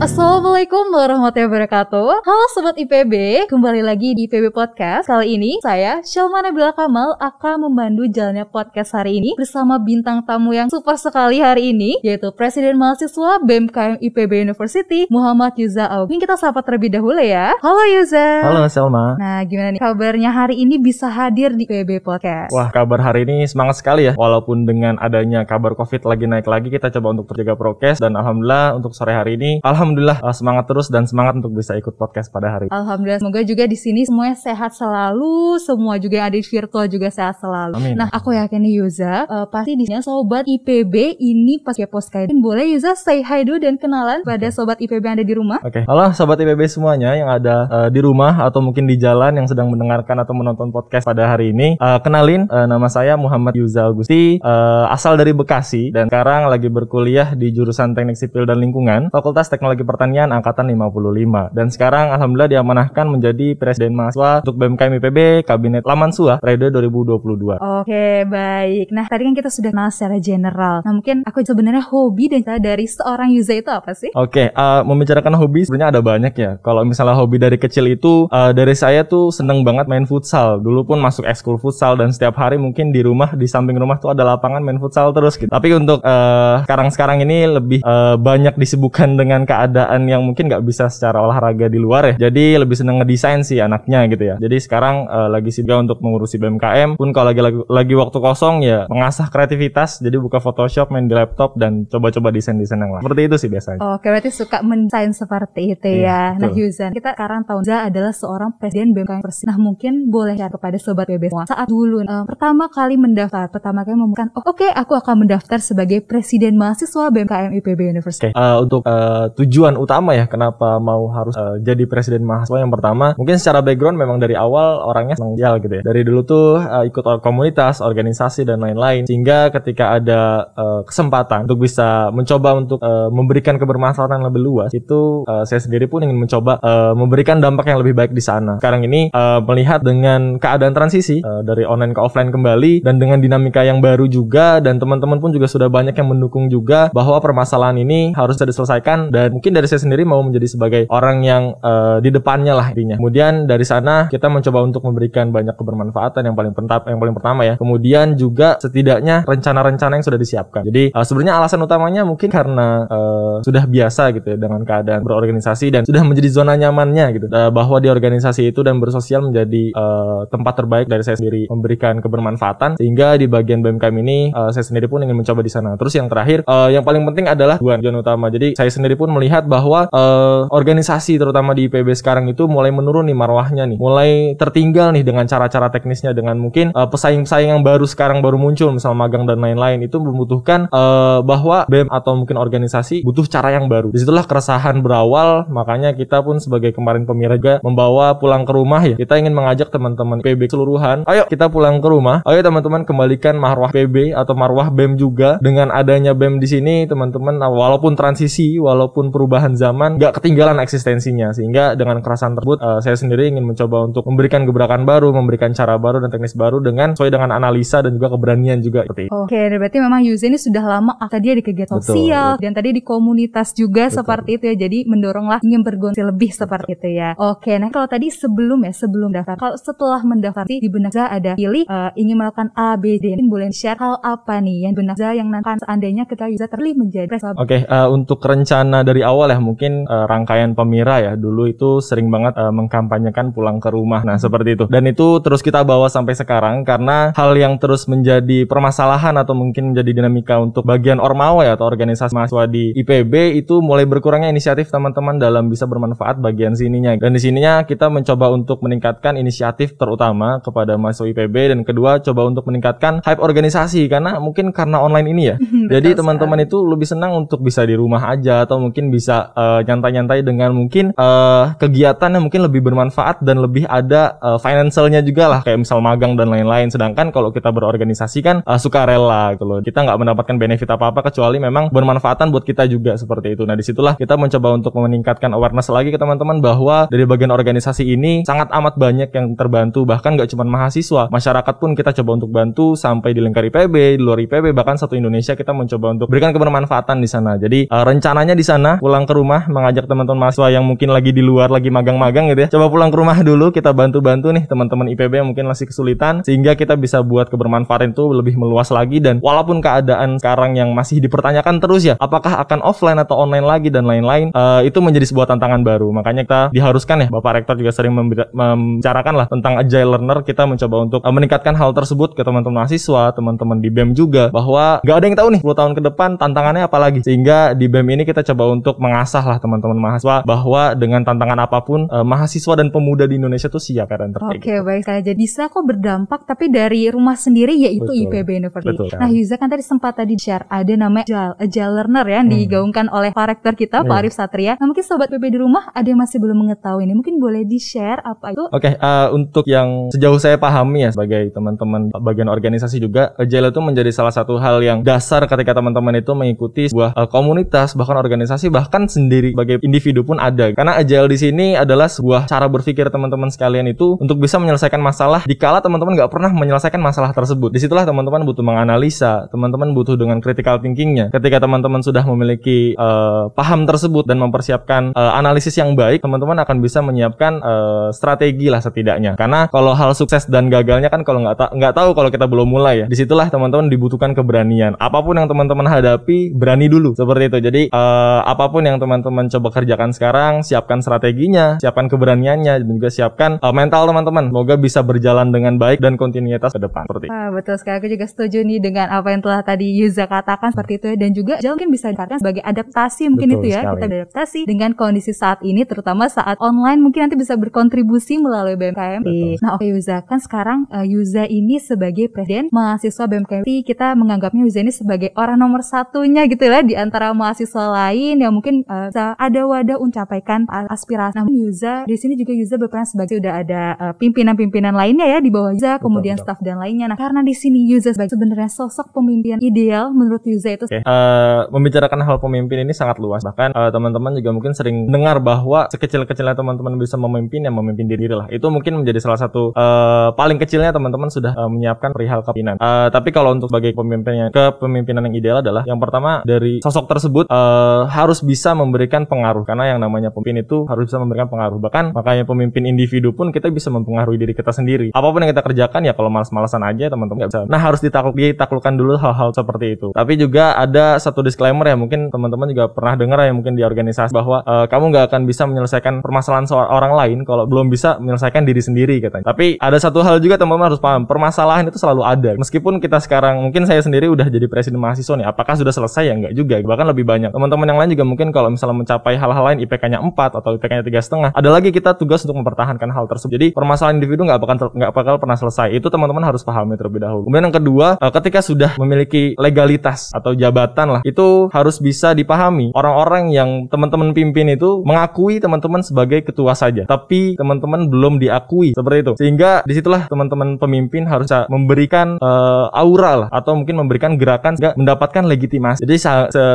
Assalamualaikum warahmatullahi wabarakatuh. Halo Sobat IPB, kembali lagi di IPB Podcast. Kali ini saya, Shalma Nabila Kamal akan memandu jalannya podcast hari ini Bersama bintang tamu yang super sekali hari ini Yaitu Presiden Mahasiswa BMKM IPB University Muhammad Yuza Aug. Mungkin kita sapa terlebih dahulu ya. Halo Yuza. Halo Selma Nah gimana nih kabarnya hari ini bisa hadir di IPB Podcast? Wah kabar hari ini semangat sekali ya. Walaupun dengan adanya kabar covid lagi naik lagi Kita coba untuk terjaga prokes. Dan Alhamdulillah untuk sore hari ini Alhamdulillah uh, semangat terus dan semangat untuk bisa ikut podcast pada hari ini. Alhamdulillah semoga juga di sini semuanya sehat selalu, semua juga yang ada di virtual juga sehat selalu. Amin. Nah, aku yakin nih Yuza, uh, pasti di sini sobat IPB ini pas kepo sekali. Boleh Yuza say hi dulu dan kenalan pada sobat IPB yang ada di rumah? Oke, halo sobat IPB semuanya yang ada uh, di rumah atau mungkin di jalan yang sedang mendengarkan atau menonton podcast pada hari ini. Uh, kenalin, uh, nama saya Muhammad Yuza Agusti, uh, asal dari Bekasi dan sekarang lagi berkuliah di jurusan Teknik Sipil dan Lingkungan, Fakultas Teknologi Pertanian Angkatan 55. Dan sekarang alhamdulillah diamanahkan menjadi Presiden Mahasiswa untuk BMKM IPB Kabinet Lamansua periode 2022. Oke, baik. Nah, tadi kan kita sudah kenal secara general. Nah, mungkin aku sebenarnya hobi dan dari seorang Yuza itu apa sih? Oke, uh, membicarakan hobi sebenarnya ada banyak ya. Kalau misalnya hobi dari kecil itu uh, dari saya tuh seneng banget main futsal. Dulu pun masuk ekskul futsal dan setiap hari mungkin di rumah di samping rumah tuh ada lapangan main futsal terus gitu. Tapi untuk uh, sekarang-sekarang ini lebih uh, banyak disibukkan dengan keadaan yang mungkin nggak bisa secara olahraga di luar ya. Jadi lebih seneng ngedesain sih anaknya gitu ya. Jadi sekarang uh, lagi sibuk untuk mengurusi BMKM. Pun kalau lagi, lagi lagi waktu kosong ya mengasah kreativitas. Jadi buka Photoshop, main di laptop dan coba-coba desain-desain yang lain. Seperti itu sih biasanya. Oke, berarti suka mendesain seperti itu Iya, ya. Nah, betul. Yuzan, kita sekarang tahu Yuza adalah seorang presiden BMKM Persi. Nah, mungkin boleh ya kepada sobat BB semua. Saat dulu eh, pertama kali mendaftar, pertama kali memutuskan, oh, oke, aku akan mendaftar sebagai presiden mahasiswa BMKM IPB University. Oke, uh, untuk uh, tujuan utama ya kenapa mau harus uh, jadi presiden mahasiswa yang pertama, mungkin secara background memang dari awal orangnya senang jalan gitu ya. Dari dulu tuh uh, ikut komunitas, organisasi dan lain-lain, sehingga ketika ada uh, kesempatan untuk bisa mencoba untuk uh, memberikan kebermanfaatan yang lebih luas, itu uh, saya sendiri pun ingin mencoba uh, memberikan dampak yang lebih baik di sana. Sekarang ini uh, melihat dengan keadaan transisi uh, dari online ke offline kembali dan dengan dinamika yang baru juga dan teman-teman pun juga sudah banyak yang mendukung juga bahwa permasalahan ini harus diselesaikan dan mungkin dari saya sendiri mau menjadi sebagai orang yang uh, di depannya lah intinya. Kemudian dari sana kita mencoba untuk memberikan banyak kebermanfaatan yang paling pentap yang paling pertama ya. Kemudian juga setidaknya rencana-rencana yang sudah disiapkan. Jadi uh, sebenarnya alasan utamanya mungkin karena uh, sudah biasa gitu ya dengan keadaan berorganisasi dan sudah menjadi zona nyamannya gitu Uh, bahwa di organisasi itu dan bersosial menjadi uh, tempat terbaik dari saya sendiri memberikan kebermanfaatan sehingga di bagian BMKM ini uh, saya sendiri pun ingin mencoba di sana. Terus yang terakhir uh, yang paling penting adalah tujuan utama. Jadi saya sendiri pun melihat bahwa uh, organisasi terutama di IPB sekarang itu mulai menurun nih marwahnya nih, mulai tertinggal nih dengan cara-cara teknisnya dengan mungkin uh, pesaing-pesaing yang baru sekarang baru muncul misal magang dan lain-lain itu membutuhkan uh, bahwa BEM atau mungkin organisasi butuh cara yang baru. Di situlah keresahan berawal, makanya kita pun sebagai kemarin pemirsa juga membawa pulang ke rumah ya. Kita ingin mengajak teman-teman PB keseluruhan, ayo kita pulang ke rumah, ayo teman-teman kembalikan marwah PB atau marwah BEM juga dengan adanya BEM di sini teman-teman nah, walaupun transisi, walaupun perubahan zaman nggak ketinggalan eksistensinya sehingga dengan kerasan tersebut uh, saya sendiri ingin mencoba untuk memberikan gebrakan baru, memberikan cara baru dan teknis baru dengan sesuai dengan analisa dan juga keberanian juga seperti itu. Oke, dan berarti memang Yuza ini sudah lama dia di kegiatan Betul, sosial dan tadi di komunitas juga Betul. seperti itu ya. Jadi mendoronglah ingin bergonsi lebih seperti itu ya. Oke, nah kalau tadi sebelum ya sebelum daftar, kalau setelah mendaftar di benak ada pilih eh, ingin melakukan A, B, D. Mungkin boleh share hal apa nih yang benak yang nanti seandainya kita Yuza terpilih menjadi. Oke, eh, untuk rencana dari awal ya mungkin eh, rangkaian pemira ya dulu itu sering banget eh, mengkampanyekan pulang ke rumah. Nah seperti itu. Dan itu terus kita bawa sampai sekarang karena hal yang terus menjadi permasalahan atau mungkin menjadi dinamika untuk bagian ormawa ya atau organisasi mahasiswa di IPB itu mulai berkurangnya inisiatif teman-teman dalam bisa bermanfaat bagian sininya. Dan di sininya kita mencoba untuk meningkatkan inisiatif terutama kepada mahasiswa IPB dan kedua coba untuk meningkatkan hype organisasi karena mungkin karena online ini ya. Jadi teman-teman itu lebih senang untuk bisa di rumah aja atau mungkin bisa bisa uh, nyantai-nyantai dengan mungkin uh, kegiatan yang mungkin lebih bermanfaat dan lebih ada uh, financialnya juga lah kayak misal magang dan lain-lain. Sedangkan kalau kita berorganisasi kan uh, suka rela gitu loh. Kita nggak mendapatkan benefit apa-apa kecuali memang bermanfaatan buat kita juga seperti itu. Nah di situlah kita mencoba untuk meningkatkan awareness lagi ke teman-teman bahwa dari bagian organisasi ini sangat amat banyak yang terbantu bahkan nggak cuma mahasiswa, masyarakat pun kita coba untuk bantu sampai di lingkar IPB, di luar IPB bahkan satu Indonesia kita mencoba untuk berikan kebermanfaatan di sana. Jadi uh, rencananya di sana pulang ke rumah mengajak teman-teman mahasiswa yang mungkin lagi di luar lagi magang-magang gitu ya. Coba pulang ke rumah dulu kita bantu-bantu nih teman-teman IPB yang mungkin masih kesulitan sehingga kita bisa buat kebermanfaatan itu lebih meluas lagi dan walaupun keadaan sekarang yang masih dipertanyakan terus ya apakah akan offline atau online lagi dan lain-lain uh, itu menjadi sebuah tantangan baru. Makanya kita diharuskan ya Bapak Rektor juga sering membicarakan lah tentang agile learner kita mencoba untuk uh, meningkatkan hal tersebut ke teman-teman mahasiswa, teman-teman di BEM juga bahwa gak ada yang tahu nih 10 tahun ke depan tantangannya apa lagi sehingga di BEM ini kita coba untuk mengasah lah teman-teman mahasiswa bahwa dengan tantangan apa pun uh, mahasiswa dan pemuda di Indonesia tuh siap Oke okay, gitu. baik saja bisa kok berdampak tapi dari rumah sendiri yaitu Betul. IPB University. Betul, nah Yuza kan tadi sempat tadi share ada nama Agile, Agile Learner ya yang hmm. digaungkan oleh Pak Rektor kita Pak iya. Arif Satria. Nah mungkin sobat PB di rumah ada yang masih belum mengetahui ini mungkin boleh di share apa itu? Oke okay, uh, eh, untuk yang sejauh saya pahami ya sebagai teman-teman bagian organisasi juga Agile itu menjadi salah satu hal yang dasar ketika teman-teman itu mengikuti sebuah uh, komunitas bahkan organisasi bahkan sendiri sebagai individu pun ada karena Agile di sini adalah sebuah cara berpikir teman-teman sekalian itu untuk bisa menyelesaikan masalah dikala teman-teman nggak pernah menyelesaikan masalah tersebut. Di situlah teman-teman butuh menganalisa, teman-teman butuh dengan critical thinkingnya. Ketika teman-teman sudah memiliki uh, paham tersebut dan mempersiapkan uh, analisis yang baik, teman-teman akan bisa menyiapkan uh, strategi lah setidaknya. Karena kalau hal sukses dan gagalnya kan kalau nggak ta nggak tahu kalau kita belum mulai ya. Di situlah teman-teman dibutuhkan keberanian. Apa pun yang teman-teman hadapi, berani dulu seperti itu. Jadi uh, apa pun yang teman-teman coba kerjakan sekarang, siapkan strateginya, siapkan keberaniannya, dan juga siapkan uh, mental teman-teman. Semoga bisa berjalan dengan baik dan kontinuitas ke depan. Seperti ah, betul sekali. Aku juga setuju nih dengan apa yang telah tadi Yuza katakan seperti itu ya. Dan juga Jal mungkin bisa dikatakan sebagai adaptasi mungkin betul itu ya. Sekali. Kita beradaptasi dengan kondisi saat ini terutama saat online mungkin nanti bisa berkontribusi melalui BMKM. Nah oke okay, Yuza kan sekarang uh, Yuza ini sebagai presiden mahasiswa BMKM kita menganggapnya Yuza ini sebagai orang nomor satunya gitu ya di antara mahasiswa lain yang mungkin uh, ada wadah untuk mencapai aspirasi. Namun Yuza di sini juga Yuza berperan sebagai sudah ada uh, pimpinan-pimpinan lainnya ya di bawah Yuza, kemudian betul. staff dan lainnya. Nah, karena di sini Yuza sebagai sebenarnya sosok pemimpin ideal menurut Yuza itu. Okay. Uh, eh, membicarakan hal pemimpin ini sangat luas. Bahkan uh, teman-teman juga mungkin sering dengar bahwa sekecil-kecilnya teman-teman bisa memimpin yang memimpin diri lah. Itu mungkin menjadi salah satu uh, paling kecilnya teman-teman sudah uh, menyiapkan perihal kepemimpinan. Uh, tapi kalau untuk sebagai pemimpinnya kepemimpinan yang ideal adalah yang pertama dari sosok tersebut uh, harus bisa memberikan pengaruh karena yang namanya pemimpin itu harus bisa memberikan pengaruh. Bahkan makanya pemimpin individu pun kita bisa mempengaruhi diri kita sendiri. Apa pun yang kita kerjakan ya kalau malas-malasan aja teman-teman nggak bisa. Nah harus ditakluk, ditaklukkan dulu hal-hal seperti itu. Tapi juga ada satu disclaimer ya mungkin teman-teman juga pernah dengar ya mungkin di organisasi bahwa uh, kamu nggak akan bisa menyelesaikan permasalahan orang lain kalau belum bisa menyelesaikan diri sendiri katanya. Tapi ada satu hal juga teman-teman harus paham permasalahan itu selalu ada. Meskipun kita sekarang mungkin saya sendiri udah jadi presiden mahasiswa nih, apakah sudah selesai ya enggak juga. Bahkan lebih banyak. Teman-teman yang lain juga mungkin kalau misalnya mencapai hal-hal lain IPK-nya 4 atau IPK-nya tiga setengah, ada lagi kita tugas untuk mempertahankan hal tersebut. Jadi permasalahan individu nggak bakal nggak bakal pernah selesai. Itu teman-teman harus pahami terlebih dahulu. Kemudian yang kedua, uh, ketika sudah memiliki legalitas atau jabatan lah, itu harus bisa dipahami. Orang-orang yang teman-teman pimpin itu mengakui teman-teman sebagai ketua saja, tapi teman-teman belum diakui seperti itu. Sehingga di situlah teman-teman pemimpin harus memberikan uh, aura lah atau mungkin memberikan gerakan nggak mendapatkan legitimasi. Jadi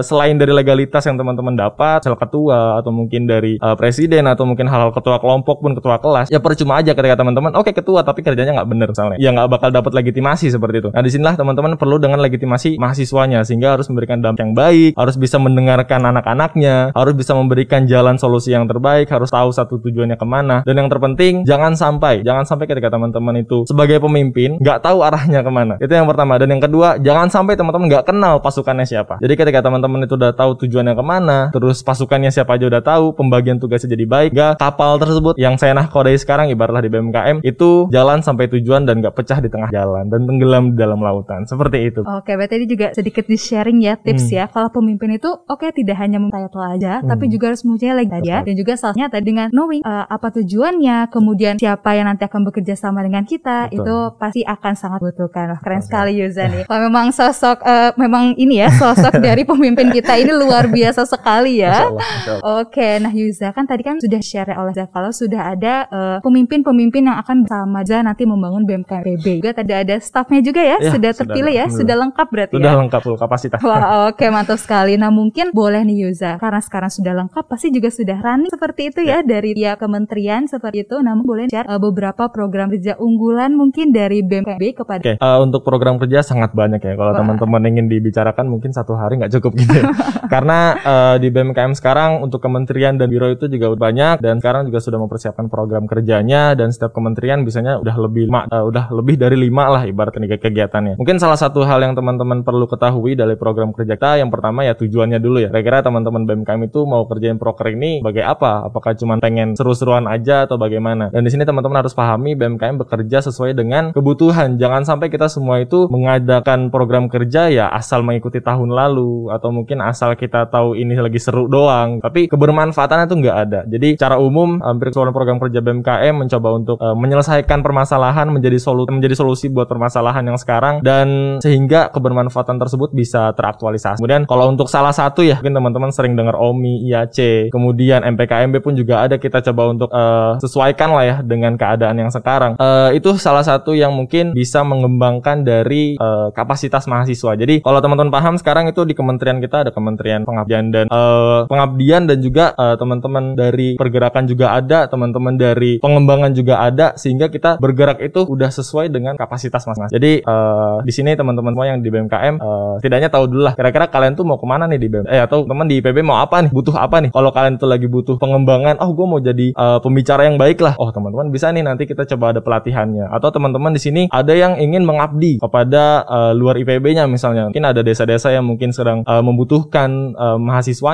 selain dari legalitas yang teman-teman dapat, sel ketua atau mungkin dari uh, presiden atau mungkin hal-hal ketua kelompok pun ketua kelas, ya percuma aja ketika teman-teman oke okay, ketua tapi kerjanya nggak bener misalnya. Ya nggak bakal dapat legitimasi seperti itu. Nah di sinilah teman-teman perlu dengan legitimasi mahasiswanya sehingga harus memberikan dampak yang baik harus bisa mendengarkan anak-anaknya harus bisa memberikan jalan solusi yang terbaik harus tahu satu tujuannya ke mana. Dan yang terpenting jangan sampai jangan sampai ketika teman-teman itu sebagai pemimpin nggak tahu arahnya ke mana. Itu yang pertama. Dan yang kedua jangan sampai teman-teman nggak kenal pasukannya siapa. Jadi ketika teman-teman itu udah tahu tujuannya ke mana terus pasukannya siapa aja udah tahu pembagian tugasnya jadi baik gak kapal tersebut yang saya nahkodai sekarang ibaratlah di BMKM itu jalan sampai tujuan dan gak pecah di tengah jalan dan tenggelam di dalam lautan. Seperti itu. Oke, berarti ini juga sedikit di sharing ya tips hmm. ya. Kalau pemimpin itu oke okay, tidak hanya itu aja, hmm. tapi juga harus mempunyai lagi ya. Dan juga salahnya tadi dengan knowing uh, apa tujuannya, kemudian siapa yang nanti akan bekerja sama dengan kita, Betul. itu pasti akan sangat butuhkan. Wah, keren Betul. sekali Yuzan nih. Kalau memang sosok uh, memang ini ya sosok dari pemimpin kita ini luar biasa sekali sekali ya. Masya Allah, Masya Allah. Oke, nah Yuza kan tadi kan sudah share oleh Zah kalau sudah ada eh, pemimpin-pemimpin yang akan bersama Zah nanti membangun BMKPB. Juga tadi ada staffnya juga ya, Ya, sudah sudah terpilih ada. ya, Sudah. sudah lengkap berarti Sudah ya. lengkap full kapasitas. Wah, oke mantap sekali. Nah, mungkin boleh nih Yuza, karena sekarang sudah lengkap, pasti juga sudah running seperti itu ya, dari tiap kementerian seperti itu. Namun boleh share eh, beberapa program kerja unggulan mungkin dari BMKB kepada Oke, eh, untuk program kerja sangat banyak ya. Kalau teman-teman ingin dibicarakan mungkin satu hari nggak cukup gitu. ya. Karena di BMKM sekarang untuk kementerian dan biro itu juga banyak dan sekarang juga sudah mempersiapkan program kerjanya dan setiap kementerian biasanya udah lebih lima, eh, udah lebih dari lima lah ibaratnya ke- kegiatannya. Mungkin salah satu hal yang teman-teman perlu ketahui dari program kerja kita yang pertama ya tujuannya dulu ya. Kira-kira teman-teman BMKM itu mau kerjain proker ini sebagai apa? Apakah cuma pengen seru-seruan aja atau bagaimana? Dan di sini teman-teman harus pahami BMKM bekerja sesuai dengan kebutuhan. Jangan sampai kita semua itu mengadakan program kerja ya asal mengikuti tahun lalu atau mungkin asal kita tahu ini lagi seru doang. Tapi kebermanfaatannya itu nggak ada. Jadi secara umum hampir seluruh program kerja BMKM mencoba untuk eh, menyelesaikan permasalahan menjadi solusi menjadi solusi buat permasalahan yang sekarang dan sehingga kebermanfaatan tersebut bisa teraktualisasi. Kemudian kalau untuk salah satu ya mungkin teman-teman sering dengar OMI, IAC, kemudian MPKMB pun juga ada kita coba untuk eh, sesuaikan lah ya dengan keadaan yang sekarang. Eh, itu salah satu yang mungkin bisa mengembangkan dari eh, kapasitas mahasiswa. Jadi kalau teman-teman paham sekarang itu di kementerian kita ada kementerian pengabdian dan eh, pengabdian dan juga eh, teman-teman dari pergerakan juga ada, teman-teman dari pengembangan juga ada sehingga kita bergerak itu udah sesuai dengan kapasitas masing-masing. Jadi eh, di sini teman-teman semua yang di BMKM eh, setidaknya tahu dulu lah kira-kira kalian tuh mau ke mana nih di BMKM eh atau teman di IPB mau apa nih? Butuh apa nih? Kalau kalian tuh lagi butuh pengembangan oh gue mau jadi eh, pembicara yang baik lah. Oh teman-teman bisa nih nanti kita coba ada pelatihannya. Atau teman-teman di sini ada yang ingin mengabdi kepada eh, luar IPB-nya misalnya. Mungkin ada desa-desa yang mungkin sedang eh, membutuhkan eh,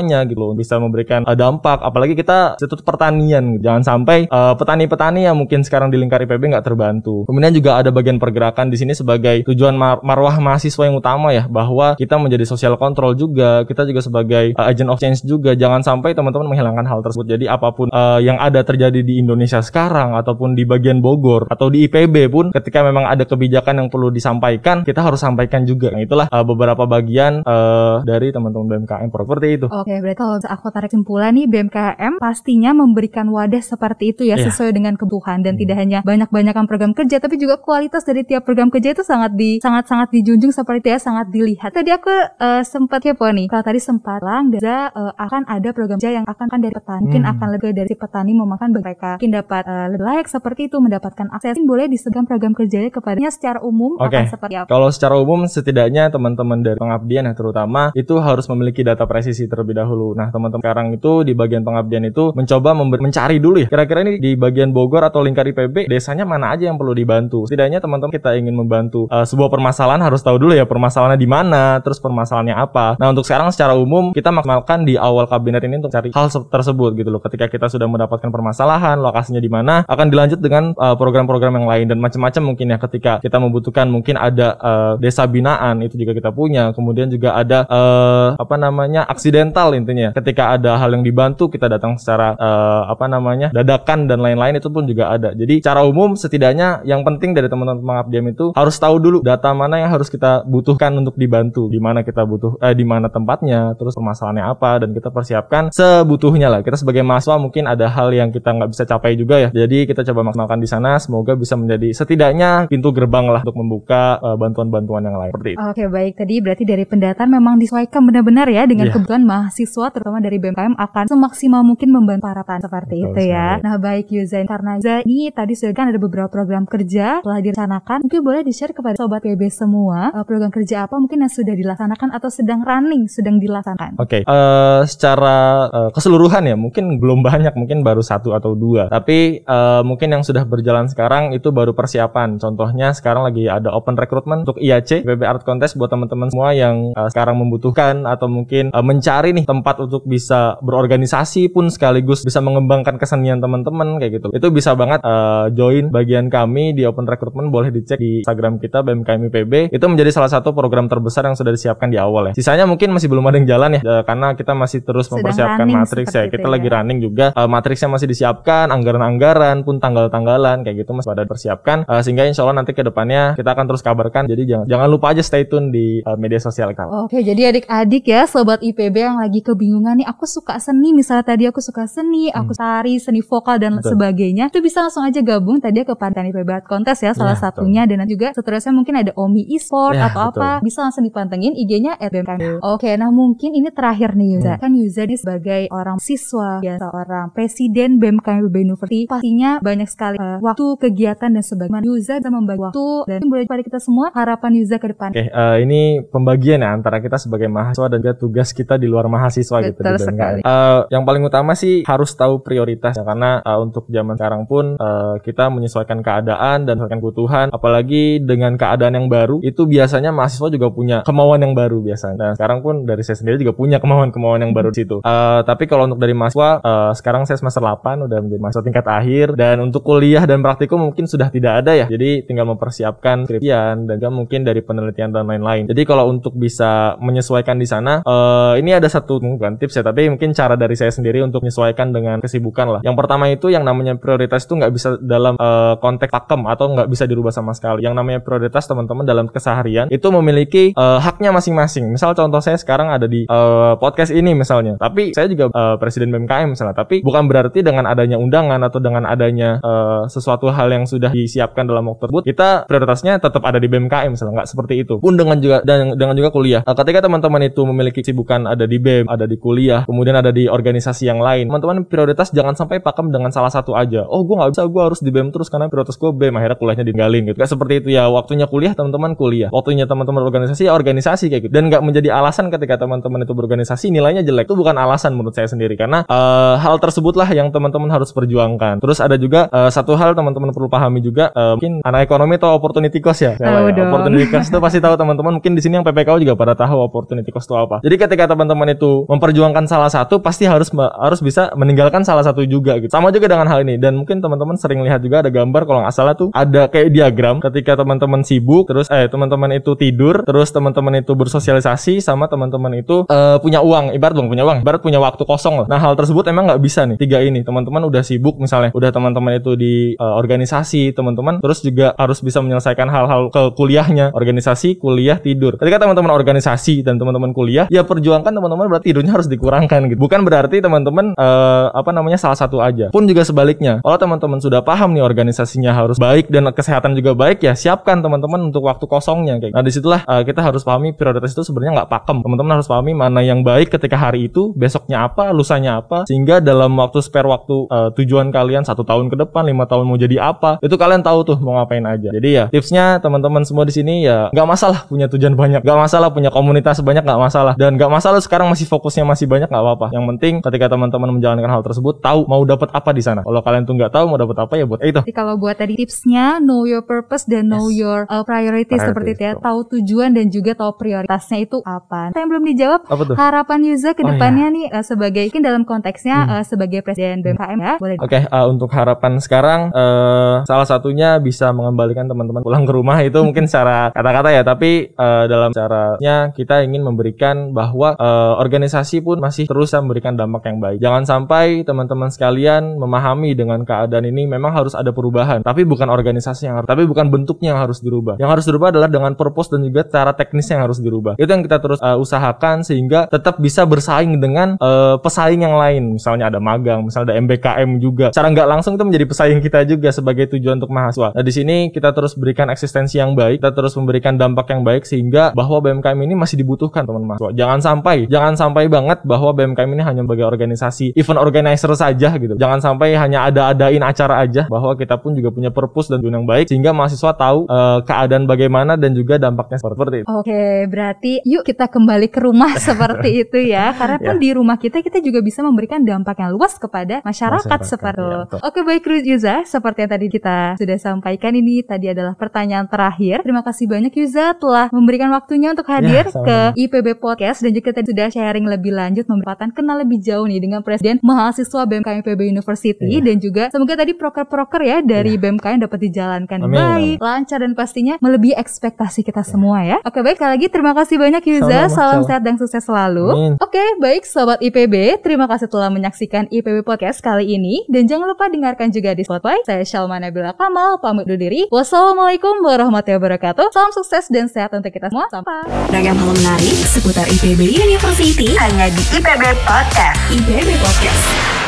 mahasiswanya gitu loh bisa memberikan eh, dampak. Apalagi kita institut pertanian gitu. jangan sampai eh, petani-petani yang mungkin sekarang di lingkar IPB nggak terbantu. Kemudian juga ada bagian pergerakan di sini sebagai tujuan mar- marwah mahasiswa yang utama ya bahwa kita menjadi social control juga kita juga sebagai uh, agent of change juga. Jangan sampai teman-teman menghilangkan hal tersebut. Jadi apa pun uh, yang ada terjadi di Indonesia sekarang ataupun di bagian Bogor atau di IPB pun ketika memang ada kebijakan yang perlu disampaikan kita harus sampaikan juga. Nah, itulah uh, beberapa bagian uh, dari teman-teman BMKM seperti itu. Oke, berarti kalau aku tarik kesimpulan nih BMKM pastinya memberikan wadah seperti itu ya Iya. sesuai dengan kebutuhan dan Hmm. tidak hanya banyak-banyakan program kerja tapi juga kualitas dari tiap program kerja itu sangat di sangat sangat dijunjung seperti itu ya sangat dilihat. Tadi aku eh, sempat kepo nih. Kalau tadi sempat lang dan eh, akan ada program kerja yang akan kan dari petani mungkin Hmm. akan lebih dari si petani memakan mereka mungkin dapat eh, lebih layak seperti itu mendapatkan akses Mungkin boleh disebutkan program kerjanya kepadanya secara umum Oke. akan seperti apa? Kalau secara umum setidaknya teman-teman dari pengabdian ya terutama itu harus memiliki data presisi terlebih dahulu. Nah teman-teman sekarang itu di bagian pengabdian itu mencoba mencari dulu ya. Kira-kira ini di bagian Bogor atau lingkar IPB desanya mana aja yang perlu dibantu. Setidaknya teman-teman kita ingin membantu uh, sebuah permasalahan harus tahu dulu ya permasalahannya di mana, terus permasalahannya apa. Nah untuk sekarang secara umum kita maksimalkan di awal kabinet ini untuk cari hal se- tersebut gitu loh. Ketika kita sudah mendapatkan permasalahan, lokasinya di mana, akan dilanjut dengan uh, program-program yang lain dan macam-macam mungkin ya ketika kita membutuhkan mungkin ada uh, desa binaan itu juga kita punya. Kemudian juga ada uh, apa namanya aksidental intinya. Ketika ada hal yang dibantu kita datang secara uh, apa namanya dadakan dan lain-lain itu pun juga ada. Jadi secara umum setidaknya yang penting dari teman-teman pengabdian itu harus tahu dulu data mana yang harus kita butuhkan untuk dibantu, di mana kita butuh eh di mana tempatnya, terus permasalahannya apa dan kita persiapkan sebutuhnya lah. Kita sebagai mahasiswa mungkin ada hal yang kita nggak bisa capai juga ya. Jadi kita coba maksimalkan di sana semoga bisa menjadi setidaknya pintu gerbang lah untuk membuka eh, bantuan-bantuan yang lain. Seperti itu. Oke baik tadi berarti dari pendataan memang disesuaikan benar-benar ya dengan Iya. kebutuhan mahasiswa terutama dari BMKM akan semaksimal mungkin membantu para petani seperti Betul itu ya. sekali. Nah baik Yuzain karena Yuzain ini tadi sudah kan ada beberapa program kerja telah direncanakan mungkin boleh di share kepada sobat PB semua eh, program kerja apa mungkin yang sudah dilaksanakan atau sedang running sedang dilaksanakan. Oke, eh, secara eh, keseluruhan ya mungkin belum banyak, mungkin baru satu atau dua. Tapi eh, mungkin yang sudah berjalan sekarang itu baru persiapan. Contohnya sekarang lagi ada open recruitment untuk IAC, PB Art Contest buat teman-teman semua yang eh, sekarang membutuhkan atau mungkin eh, mencari nih tempat untuk bisa berorganisasi pun sekaligus bisa mengembangkan kesenian teman-teman kayak gitu. Itu bisa banget eh, join bagian kami di open recruitment boleh dicek di Instagram kita BMKM IPB. Itu menjadi salah satu program terbesar yang sudah disiapkan di awal ya. Sisanya mungkin masih belum ada yang jalan ya eh, karena kita masih terus Sedang mempersiapkan matriks ya. Kita itu lagi ya. running juga eh, matriksnya masih disiapkan, anggaran-anggaran pun tanggal-tanggalan kayak gitu masih pada persiapkan Eh, sehingga insya Allah nanti ke depannya kita akan terus kabarkan. Jadi jangan jangan lupa aja stay tune di eh, media sosial kita. Oke, jadi adik-adik ya, sobat IPB yang lagi kebingungan nih, aku suka seni, misalnya tadi aku suka seni, aku tari, seni vokal dan Hmm. Betul. sebagainya, itu bisa langsung aja gabung tadi ke Pantang IPB Art Contest ya, salah Iya, satunya dan juga seterusnya mungkin ada Omi Esport Iya, atau betul. apa, bisa langsung dipantengin IG-nya @bmkm. Oke, nah mungkin ini terakhir nih Yuza. Hmm. Kan Yuza ini sebagai orang siswa, ya seorang presiden BMKM University, pastinya banyak sekali eh, waktu, kegiatan dan sebagainya. Yuza bisa membagi waktu dan boleh pada kita semua harapan Yuza ke depan. Oke, eh, ini pembagian ya antara kita sebagai mahasiswa dan juga tugas kita di luar mahasiswa gitu Betul di BMKM. sekali. Eh, yang paling utama sih harus tahu prioritas ya karena eh, untuk zaman sekarang pun eh, kita menyesuaikan keadaan dan menyesuaikan kebutuhan apalagi dengan keadaan yang baru itu biasanya mahasiswa juga punya kemauan yang baru biasanya. Dan sekarang pun dari saya sendiri juga punya kemauan-kemauan yang baru di situ. Eh, tapi kalau untuk dari mahasiswa eh, sekarang saya semester 8 udah menjadi mahasiswa tingkat akhir dan untuk kuliah dan praktikum mungkin sudah tidak ada ya. Jadi tinggal mempersiapkan skripsian dan juga mungkin dari penelitian dan lain-lain. Jadi kalau untuk bisa menyesuaikan di sana eh, ini ada satu bukan tips ya tapi mungkin cara dari saya sendiri untuk menyesuaikan dengan kesibukan lah. Yang pertama itu yang namanya prioritas itu nggak bisa dalam eh, konteks pakem atau nggak bisa dirubah sama sekali. Yang namanya prioritas teman-teman dalam keseharian itu memiliki eh, haknya masing-masing. Misal contoh saya sekarang ada di eh, podcast ini misalnya. Tapi saya juga eh, presiden BMKM misalnya. Tapi bukan berarti dengan adanya undangan atau dengan adanya eh, sesuatu hal yang sudah disiapkan dalam waktu tersebut kita prioritasnya tetap ada di BMKM misalnya nggak seperti itu. Pun dengan juga dan dengan juga kuliah. Eh, ketika teman-teman itu memiliki kesibukan ada di BEM, ada di kuliah, kemudian ada di organisasi yang lain. Teman-teman prioritas jangan sampai pakem dengan salah satu aja. Oh, gue nggak bisa, gue harus di BEM terus karena prioritas gue BEM. Akhirnya kuliahnya ditinggalin gitu. Kayak seperti itu ya. Waktunya kuliah, teman-teman kuliah. Waktunya teman-teman organisasi, ya organisasi kayak gitu. Dan nggak menjadi alasan ketika teman-teman itu berorganisasi nilainya jelek. Itu bukan alasan menurut saya sendiri karena eh, hal tersebutlah yang teman-teman harus perjuangkan. Terus ada juga eh, satu hal teman-teman perlu pahami juga eh, mungkin anak ekonomi atau opportunity cost ya. Tahu Ya, dong. Opportunity cost itu pasti tahu teman-teman. Mungkin di sini yang PPKU juga pada tahu opportunity cost itu apa. Jadi ketika teman-teman itu memperjuangkan salah satu pasti harus harus bisa meninggalkan salah satu juga gitu. Sama juga dengan hal ini. Dan mungkin teman-teman sering lihat juga ada gambar kalau nggak salah tuh ada kayak diagram ketika teman-teman sibuk terus eh teman-teman itu tidur terus teman-teman itu bersosialisasi sama teman-teman itu eh, punya uang. Ibarat dong punya uang. Ibarat punya waktu kosong loh. Nah hal tersebut emang nggak bisa nih. Tiga ini teman-teman udah sibuk misalnya udah teman-teman itu di eh, organisasi teman-teman terus juga harus bisa menyelesaikan hal-hal ke kuliahnya. Organisasi kuliah tidur. Ketika teman-teman organisasi dan teman-teman kuliah ya perjuangkan teman-teman berarti tidurnya harus dikurangkan gitu. Bukan berarti teman-teman eh, apa namanya salah satu aja. Pun juga sebaliknya. Kalau teman-teman sudah paham nih organisasinya harus baik dan kesehatan juga baik ya siapkan teman-teman untuk waktu kosongnya kayak nah di situlah eh, kita harus pahami prioritas itu sebenarnya nggak pakem. Teman-teman harus pahami mana yang baik ketika hari itu besoknya apa lusanya apa sehingga dalam waktu spare waktu eh, tujuan kalian satu tahun ke depan lima tahun mau jadi apa itu kalian tahu tuh mau ngapain aja. Jadi ya tipsnya teman-teman semua di sini ya nggak masalah punya tujuan banyak nggak masalah punya komunitas banyak nggak masalah. Dan nggak masalah sekarang masih fokusnya masih banyak nggak apa-apa yang penting ketika teman-teman menjalankan hal tersebut tahu mau dapat apa di sana kalau kalian tuh nggak tahu mau dapat apa ya buat eh, itu Jadi kalau buat tadi tipsnya know your purpose dan know Yes. your uh, priorities Priorities, seperti itu ya. Tahu tujuan dan juga tahu prioritasnya itu apa. Yang belum dijawab apa tuh harapan Yuza ke Oh, depannya nih uh, sebagai mungkin dalam konteksnya Hmm. uh, sebagai presiden BMKM ya. Boleh Oke, eh, untuk harapan sekarang eh salah satunya bisa mengembalikan teman-teman pulang ke rumah itu mungkin secara kata-kata ya, tapi eh, dalam caranya kita ingin memberikan bahwa eh, organisasi pun masih terus memberikan dampak yang baik. Jangan sampai teman-teman sekalian memahami dengan keadaan ini memang harus ada perubahan, tapi bukan organisasi yang harus, tapi bukan bentuknya yang harus dirubah. Yang harus dirubah adalah dengan purpose dan juga cara teknisnya yang harus dirubah. Itu yang kita terus eh, usahakan sehingga tetap bisa bersaing dengan eh, pesaing yang lain. Misalnya ada magang, misalnya ada MBKM juga. Secara nggak langsung itu menjadi pesaing kita juga sebagai tujuan untuk mahasiswa. Nah di sini kita terus berikan eksistensi yang baik, kita terus memberikan dampak yang baik sehingga bahwa BMKM ini masih dibutuhkan teman mahasiswa. Jangan sampai, jangan sampai banget bahwa BMKM ini hanya sebagai organisasi event organizer saja gitu. Jangan sampai hanya ada-adain acara aja bahwa kita pun juga punya purpose dan tujuan yang baik sehingga mahasiswa tahu eh, keadaan bagaimana dan juga dampaknya seperti itu. Oke, berarti yuk kita kembali ke rumah seperti itu ya. Karena pun Ya. di rumah kita kita juga bisa memberikan dampak yang luas kepada masyarakat, Masyarakat, seperti ya, itu. betul. Oke, baik Yuza, seperti yang tadi kita sudah sampaikan ini tadi adalah pertanyaan terakhir. Terima kasih banyak Yuza telah memberikan waktunya untuk hadir sama-sama. ke IPB Podcast dan juga tadi sudah sharing lebih lanjut memberikan kenal lebih jauh nih dengan Presiden Mahasiswa BMKM IPB University Iya. dan juga semoga tadi proker-proker ya dari BMKM dapat dijalankan Amin, baik, lancar dan pastinya melebihi ekspektasi kita semua ya. Oke baik, sekali lagi terima kasih banyak Yuza. Salam sama. sehat dan sukses selalu. Amin. Oke, baik Sobat IPB, terima kasih telah menyaksikan IPB Podcast kali ini. Dan jangan lupa dengarkan juga di Spotify. Saya Shalma Nabila Kamal, pamit undur diri. Wassalamualaikum warahmatullahi wabarakatuh. Salam sukses dan sehat untuk kita semua. Sampai. Ragam hal menarik seputar IPB IPB University Hanya di IPB Podcast. IPB Podcast.